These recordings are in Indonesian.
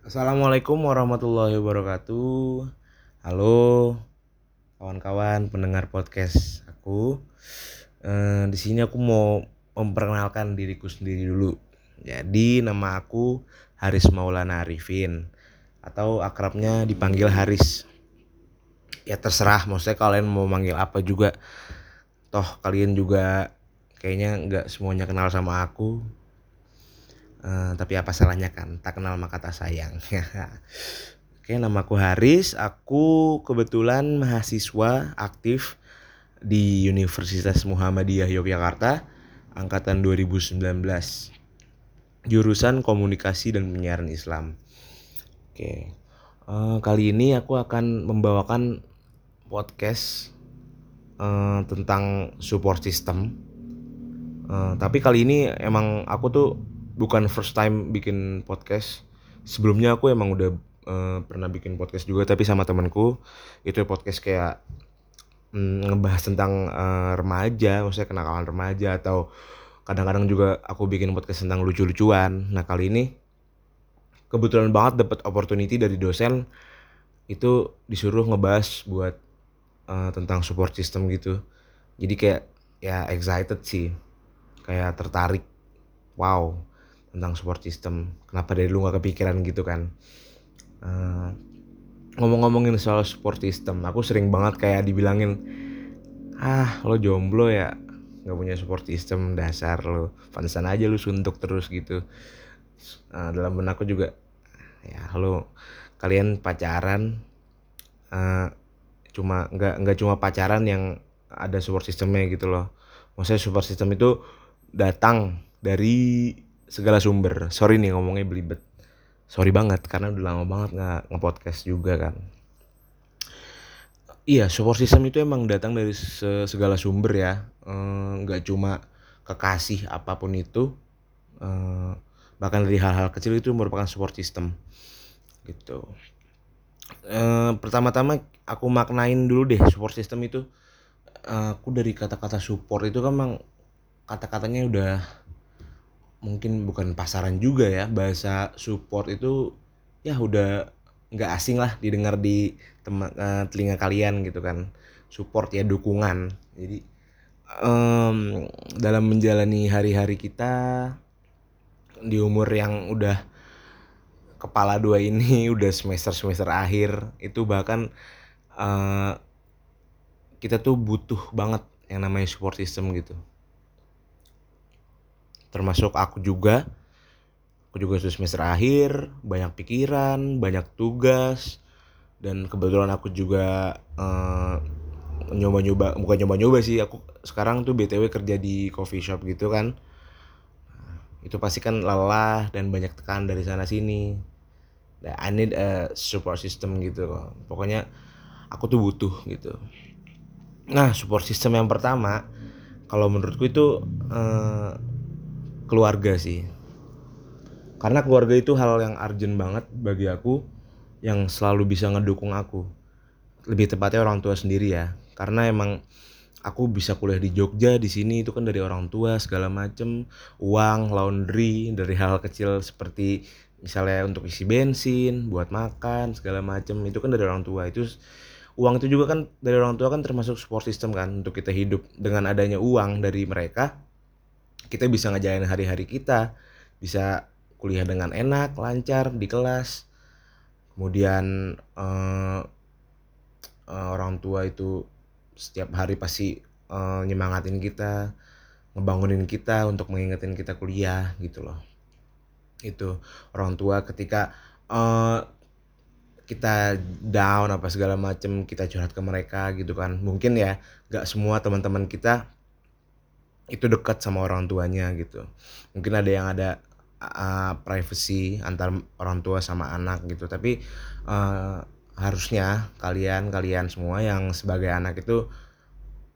Assalamualaikum warahmatullahi wabarakatuh. Halo kawan-kawan pendengar podcast aku. Eh, di sini aku mau memperkenalkan diriku sendiri dulu. Jadi nama aku Haris Maulana Arifin atau akrabnya dipanggil Haris. Ya terserah, maksudnya kalian mau manggil apa juga. Toh kalian juga kayaknya nggak semuanya kenal sama aku Uh, tapi apa salahnya kan? Tak kenal maka tak sayang. Oke namaku Haris. Aku kebetulan mahasiswa aktif Di Universitas Muhammadiyah Yogyakarta Angkatan 2019 Jurusan Komunikasi dan Penyiaran Islam. Oke. Uh, Kali ini aku akan membawakan podcast uh, Tentang support system. Uh, Tapi kali ini emang aku tuh bukan first time bikin podcast. Sebelumnya aku emang udah uh, pernah bikin podcast juga tapi sama temanku. Itu podcast kayak mm, ngebahas tentang uh, remaja maksudnya kenakalan remaja atau kadang-kadang juga aku bikin podcast tentang lucu-lucuan. Nah kali ini kebetulan banget dapat opportunity dari dosen. Itu disuruh ngebahas buat uh, tentang support system gitu. Jadi kayak ya excited sih. Kayak tertarik. Wow tentang support system. Kenapa dari lu nggak kepikiran gitu kan? Uh, ngomong-ngomongin soal support system aku sering banget kayak dibilangin ah lo jomblo ya? Nggak punya support system dasar lo. Pantesan aja lu suntuk terus gitu. Uh, dalam benakku juga ya lo kalian pacaran? Uh, cuma nggak nggak cuma pacaran yang ada support systemnya gitu loh. Maksudnya support system itu datang dari segala sumber. Sorry nih ngomongnya belibet. Sorry banget karena udah lama banget nggak ngepodcast juga kan. Iya support system itu emang datang dari segala sumber ya. Nggak e, cuma kekasih apa pun itu e, bahkan dari hal-hal kecil itu merupakan support system gitu. E, pertama-tama aku maknain dulu deh support system itu. Aku dari kata-kata support itu kan emang kata-katanya udah mungkin bukan pasaran juga ya bahasa support itu ya udah nggak asing lah didengar di tema, uh, telinga kalian gitu kan. Support ya dukungan. Jadi um, dalam menjalani hari-hari kita di umur yang udah kepala dua ini udah semester semester akhir itu bahkan uh, kita tuh butuh banget yang namanya support system gitu termasuk aku juga. Aku juga sudah semester akhir banyak pikiran banyak tugas dan kebetulan aku juga uh, nyoba-nyoba bukan nyoba-nyoba sih aku sekarang tuh btw kerja di coffee shop gitu kan. Nah, itu pasti kan lelah dan banyak tekan dari sana sini. Nah, I need a support system gitu. Loh pokoknya aku tuh butuh gitu. Nah support system yang pertama kalau menurutku itu uh, keluarga sih. Karena keluarga itu hal yang urgent banget bagi aku yang selalu bisa ngedukung aku. Lebih tepatnya orang tua sendiri ya. Karena emang aku bisa kuliah di Jogja di sini itu kan dari orang tua segala macem. Uang laundry dari hal kecil seperti misalnya untuk isi bensin buat makan segala macem. Itu kan dari orang tua. Itu uang itu juga kan dari orang tua kan termasuk support system kan untuk kita hidup. Dengan adanya uang dari mereka kita bisa ngejalanin hari-hari kita. Bisa kuliah dengan enak lancar di kelas. Kemudian uh, uh, orang tua itu setiap hari pasti uh, nyemangatin kita ngebangunin kita untuk mengingetin kita kuliah gitu loh. Itu orang tua ketika uh, kita down apa segala macem kita curhat ke mereka gitu kan. Mungkin ya gak semua teman-teman kita itu dekat sama orang tuanya gitu. Mungkin ada yang ada uh, privacy antar orang tua sama anak gitu. Tapi uh, harusnya kalian kalian semua yang sebagai anak itu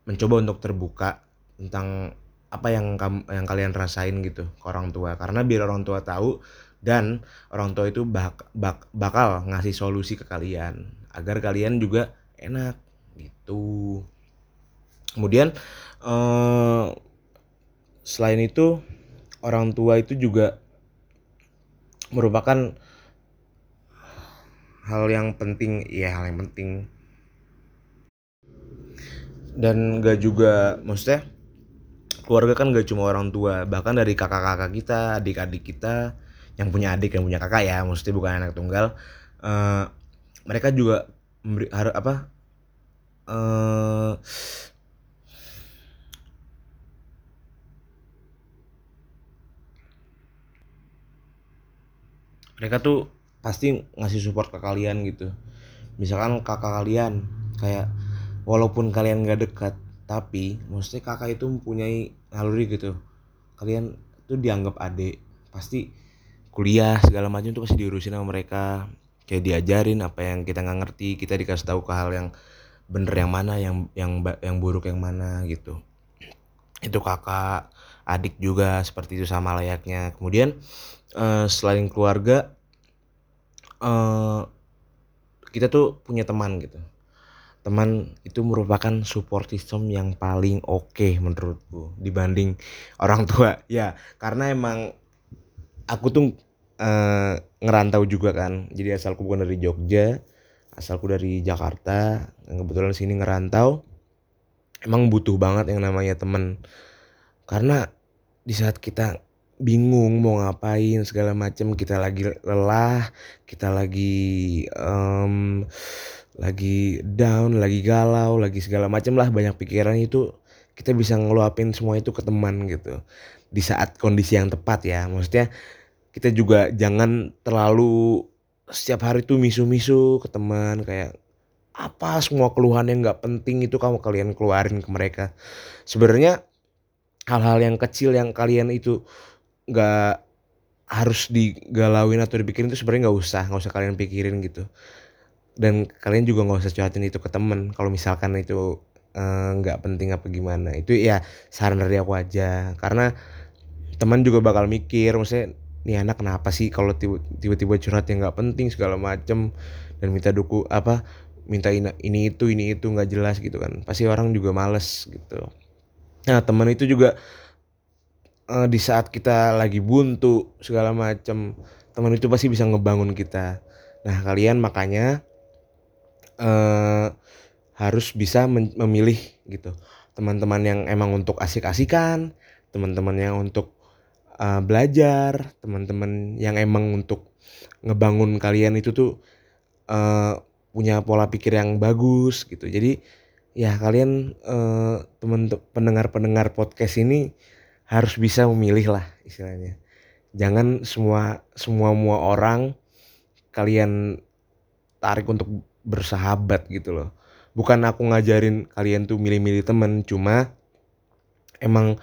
mencoba untuk terbuka tentang apa yang kamu yang kalian rasain gitu ke orang tua. Karena biar orang tua tahu dan orang tua itu bak, bak, bakal ngasih solusi ke kalian agar kalian juga enak gitu. Kemudian uh, selain itu orang tua itu juga merupakan hal yang penting ya hal yang penting. Dan gak juga maksudnya keluarga kan gak cuma orang tua bahkan dari kakak-kakak kita adik-adik kita yang punya adik yang punya kakak ya maksudnya bukan anak tunggal uh, mereka juga memberi har, apa uh, mereka tuh pasti ngasih support ke kalian gitu. Misalkan kakak kalian kayak walaupun kalian gak dekat tapi mostly kakak itu mempunyai naluri gitu. Kalian tuh dianggap adik pasti kuliah segala macam tuh pasti diurusin sama mereka. Kayak diajarin apa yang kita nggak ngerti kita dikasih tahu ke hal yang bener yang mana yang yang yang buruk yang mana gitu. Itu kakak adik juga seperti itu sama layaknya. Kemudian Eh, selain keluarga uh, kita tuh punya teman gitu. Teman itu merupakan support system yang paling oke okay menurutku dibanding orang tua. Ya karena emang aku tuh uh, ngerantau juga kan. Jadi asalku bukan dari Jogja asalku dari Jakarta. Yang kebetulan sini ngerantau. Emang butuh banget yang namanya teman. Karena di saat kita bingung mau ngapain segala macam kita lagi lelah kita lagi um, lagi down lagi galau lagi segala macam lah. Banyak pikiran itu kita bisa ngeluapin semua itu ke teman gitu. Di saat kondisi yang tepat ya. Maksudnya kita juga jangan terlalu setiap hari tuh misu-misu ke teman kayak apa semua keluhan yang nggak penting itu kamu kalian keluarin ke mereka? Sebenarnya hal-hal yang kecil yang kalian itu nggak harus digalauin atau dipikirin itu sebenarnya nggak usah nggak usah kalian pikirin gitu. Dan kalian juga nggak usah curhatin itu ke temen kalau misalkan itu eh, nggak eh, penting apa gimana. Itu ya saran dari aku aja. Karena teman juga bakal mikir maksudnya nih anak kenapa sih kalau tiba-tiba curhat yang nggak penting segala macem? Dan minta duku apa minta ini, ini itu ini itu nggak jelas gitu kan. Pasti orang juga males gitu. Nah teman itu juga uh, di saat kita lagi buntu segala macam teman itu pasti bisa ngebangun kita. Nah kalian makanya uh, harus bisa memilih gitu. Teman-teman yang emang untuk asik-asikan teman-teman yang untuk uh, belajar teman-teman yang emang untuk ngebangun kalian itu tuh uh, punya pola pikir yang bagus gitu. Jadi ya kalian uh, teman pendengar-pendengar podcast ini harus bisa memilih lah istilahnya jangan semua semua semua orang kalian tarik untuk bersahabat gitu loh bukan aku ngajarin kalian tuh milih-milih temen cuma emang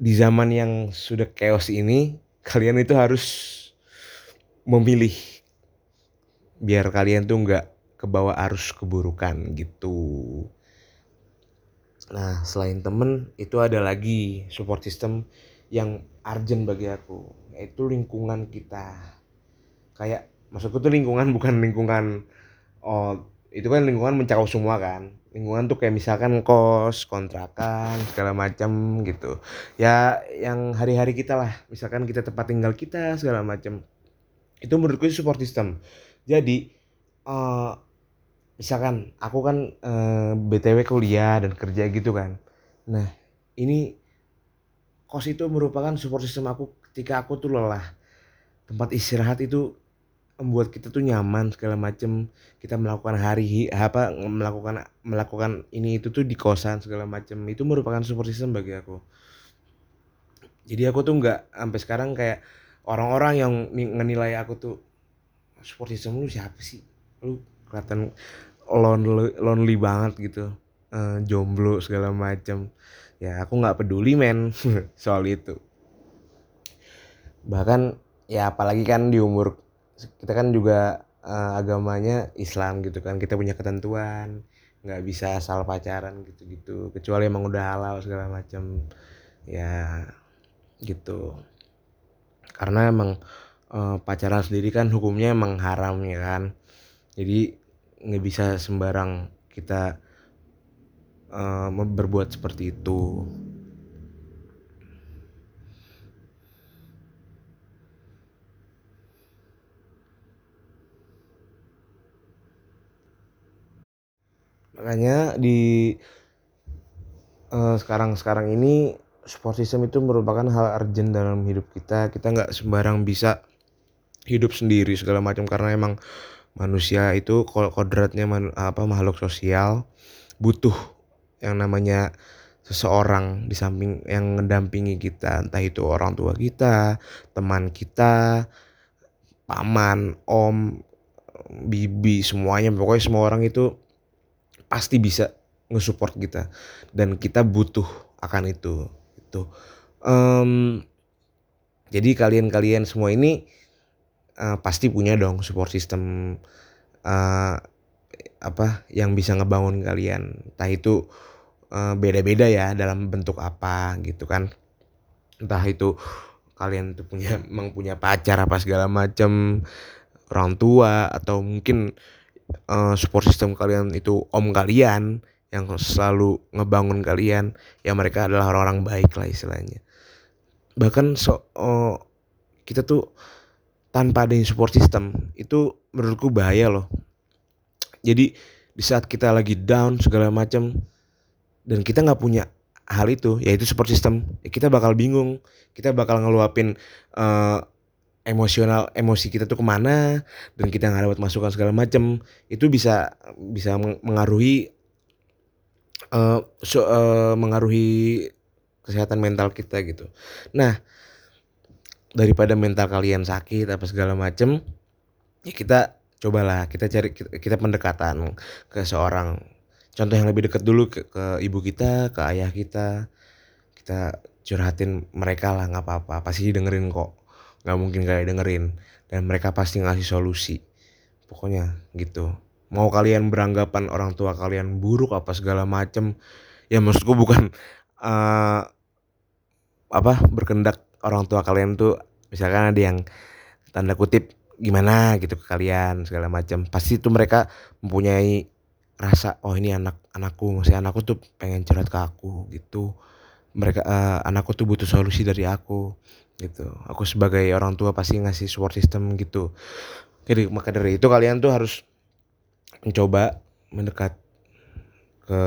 di zaman yang sudah chaos ini kalian itu harus memilih biar kalian tuh nggak kebawa arus keburukan gitu. Nah, selain temen, itu ada lagi support system yang urgent bagi aku, yaitu lingkungan kita. Kayak maksudku tuh lingkungan bukan lingkungan oh itu kan lingkungan mencakup semua kan. Lingkungan tuh kayak misalkan kos, kontrakan, segala macam gitu. Ya yang hari-hari kita lah, misalkan kita tempat tinggal kita segala macam. Itu menurutku support system. Jadi uh, misalkan aku kan eh, e, BTW kuliah dan kerja gitu kan. Nah, ini kos itu merupakan support system aku ketika aku tuh lelah. Tempat istirahat itu membuat kita tuh nyaman segala macem kita melakukan hari apa melakukan melakukan ini itu tuh di kosan segala macem itu merupakan support system bagi aku jadi aku tuh nggak sampai sekarang kayak orang-orang yang menilai aku tuh support system lu siapa sih lu kelihatan lonely, lonely banget gitu. Uh, jomblo segala macam ya aku nggak peduli men soal itu. Bahkan ya apalagi kan di umur kita kan juga uh, agamanya Islam gitu kan. Kita punya ketentuan nggak bisa asal pacaran gitu-gitu. Kecuali emang udah halal segala macam ya gitu. Karena emang uh, pacaran sendiri kan hukumnya emang haram ya kan. Jadi nggak bisa sembarang kita uh, berbuat seperti itu. Makanya di eh, sekarang-sekarang uh, ini support system itu merupakan hal urgent dalam hidup kita. Kita nggak sembarang bisa hidup sendiri segala macam karena emang manusia itu kodratnya man, apa makhluk sosial butuh yang namanya seseorang di samping yang mendampingi kita. Entah itu orang tua kita teman kita paman om bibi semuanya. Pokoknya semua orang itu pasti bisa nge-support kita. Dan kita butuh akan itu itu um, jadi kalian-kalian semua ini uh, pasti punya dong support system uh, apa yang bisa ngebangun kalian. Entah itu beda beda-beda ya dalam bentuk apa gitu kan. Entah itu kalian tuh punya emang punya pacar apa segala macam orang tua atau mungkin uh, support system kalian itu om kalian yang selalu ngebangun kalian ya mereka adalah orang-orang baik lah istilahnya. Bahkan so uh, kita tuh tanpa adanya support system itu menurutku bahaya loh. Jadi di saat kita lagi down segala macam dan kita nggak punya hal itu yaitu support system ya kita bakal bingung. Kita bakal ngeluapin uh, emosional emosi kita tuh ke mana dan kita nggak dapat masukan segala macam. Itu bisa bisa mengaruhi uh, so, uh, mengaruhi kesehatan mental kita gitu. Nah daripada mental kalian sakit apa segala macem ya kita cobalah kita cari kita, kita pendekatan ke seorang. Contoh yang lebih dekat dulu ke, ke ibu kita ke ayah kita kita curhatin mereka lah nggak apa-apa pasti dengerin kok. Nggak mungkin kayak dengerin dan mereka pasti ngasih solusi. Pokoknya gitu. Mau kalian beranggapan orang tua kalian buruk apa segala macem ya maksudku bukan uh, apa berkendak orang tua kalian tuh misalkan ada yang tanda kutip gimana? gitu ke kalian segala macam. Pasti itu mereka mempunyai rasa oh ini anak anakku maksudnya anakku tuh pengen curhat ke aku gitu. Mereka uh, anakku tuh butuh solusi dari aku gitu. Aku sebagai orang tua pasti ngasih support system gitu. Jadi maka dari itu kalian tuh harus mencoba mendekat ke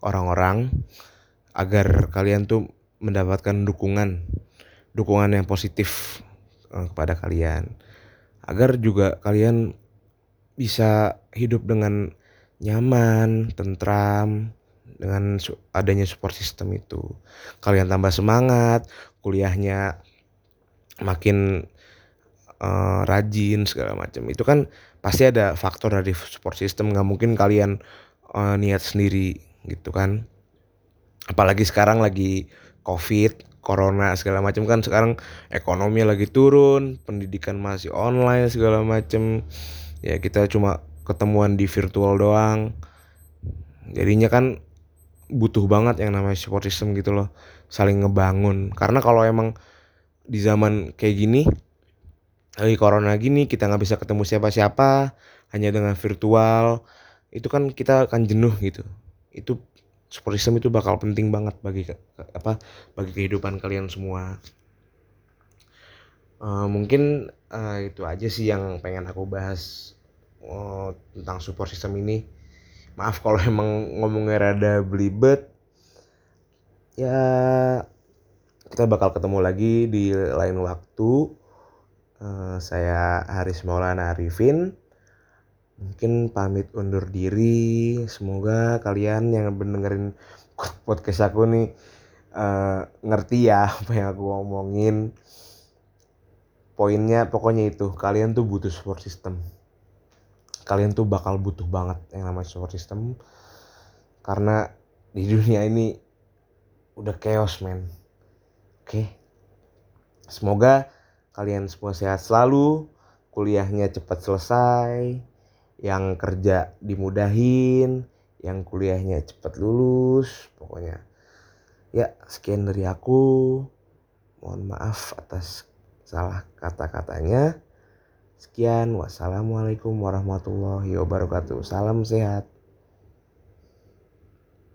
orang-orang agar kalian tuh mendapatkan dukungan dukungan yang positif uh, kepada kalian agar juga kalian bisa hidup dengan nyaman, tentram dengan adanya support system itu. Kalian tambah semangat, kuliahnya makin uh, rajin segala macam. Itu kan pasti ada faktor dari support system, nggak mungkin kalian uh, niat sendiri gitu kan. Apalagi sekarang lagi covid corona segala macam kan sekarang ekonomi lagi turun pendidikan masih online segala macam. Ya kita cuma ketemuan di virtual doang. Jadinya kan butuh banget yang namanya support system gitu loh saling ngebangun. Karena kalau emang di zaman kayak gini lagi corona gini kita nggak bisa ketemu siapa-siapa hanya dengan virtual itu kan kita akan jenuh gitu. Itu support system itu bakal penting banget bagi apa bagi kehidupan kalian semua. Uh, mungkin uh, itu aja sih yang pengen aku bahas uh, tentang support system ini. Maaf kalau emang ngomongnya rada belibet. Ya kita bakal ketemu lagi di lain waktu. Uh, saya Haris Maulana Arifin mungkin pamit undur diri. Semoga kalian yang mendengarin podcast aku nih uh, ngerti ya apa yang aku ngomongin poinnya pokoknya itu kalian tuh butuh support system. Kalian tuh bakal butuh banget yang namanya support system. Karena di dunia ini udah chaos men. Oke. Semoga kalian semua sehat selalu. Kuliahnya cepat selesai yang kerja dimudahin yang kuliahnya cepat lulus pokoknya. Ya sekian dari aku. Mohon maaf atas salah kata-katanya. Sekian wassalamualaikum warahmatullahi wabarakatuh. Salam sehat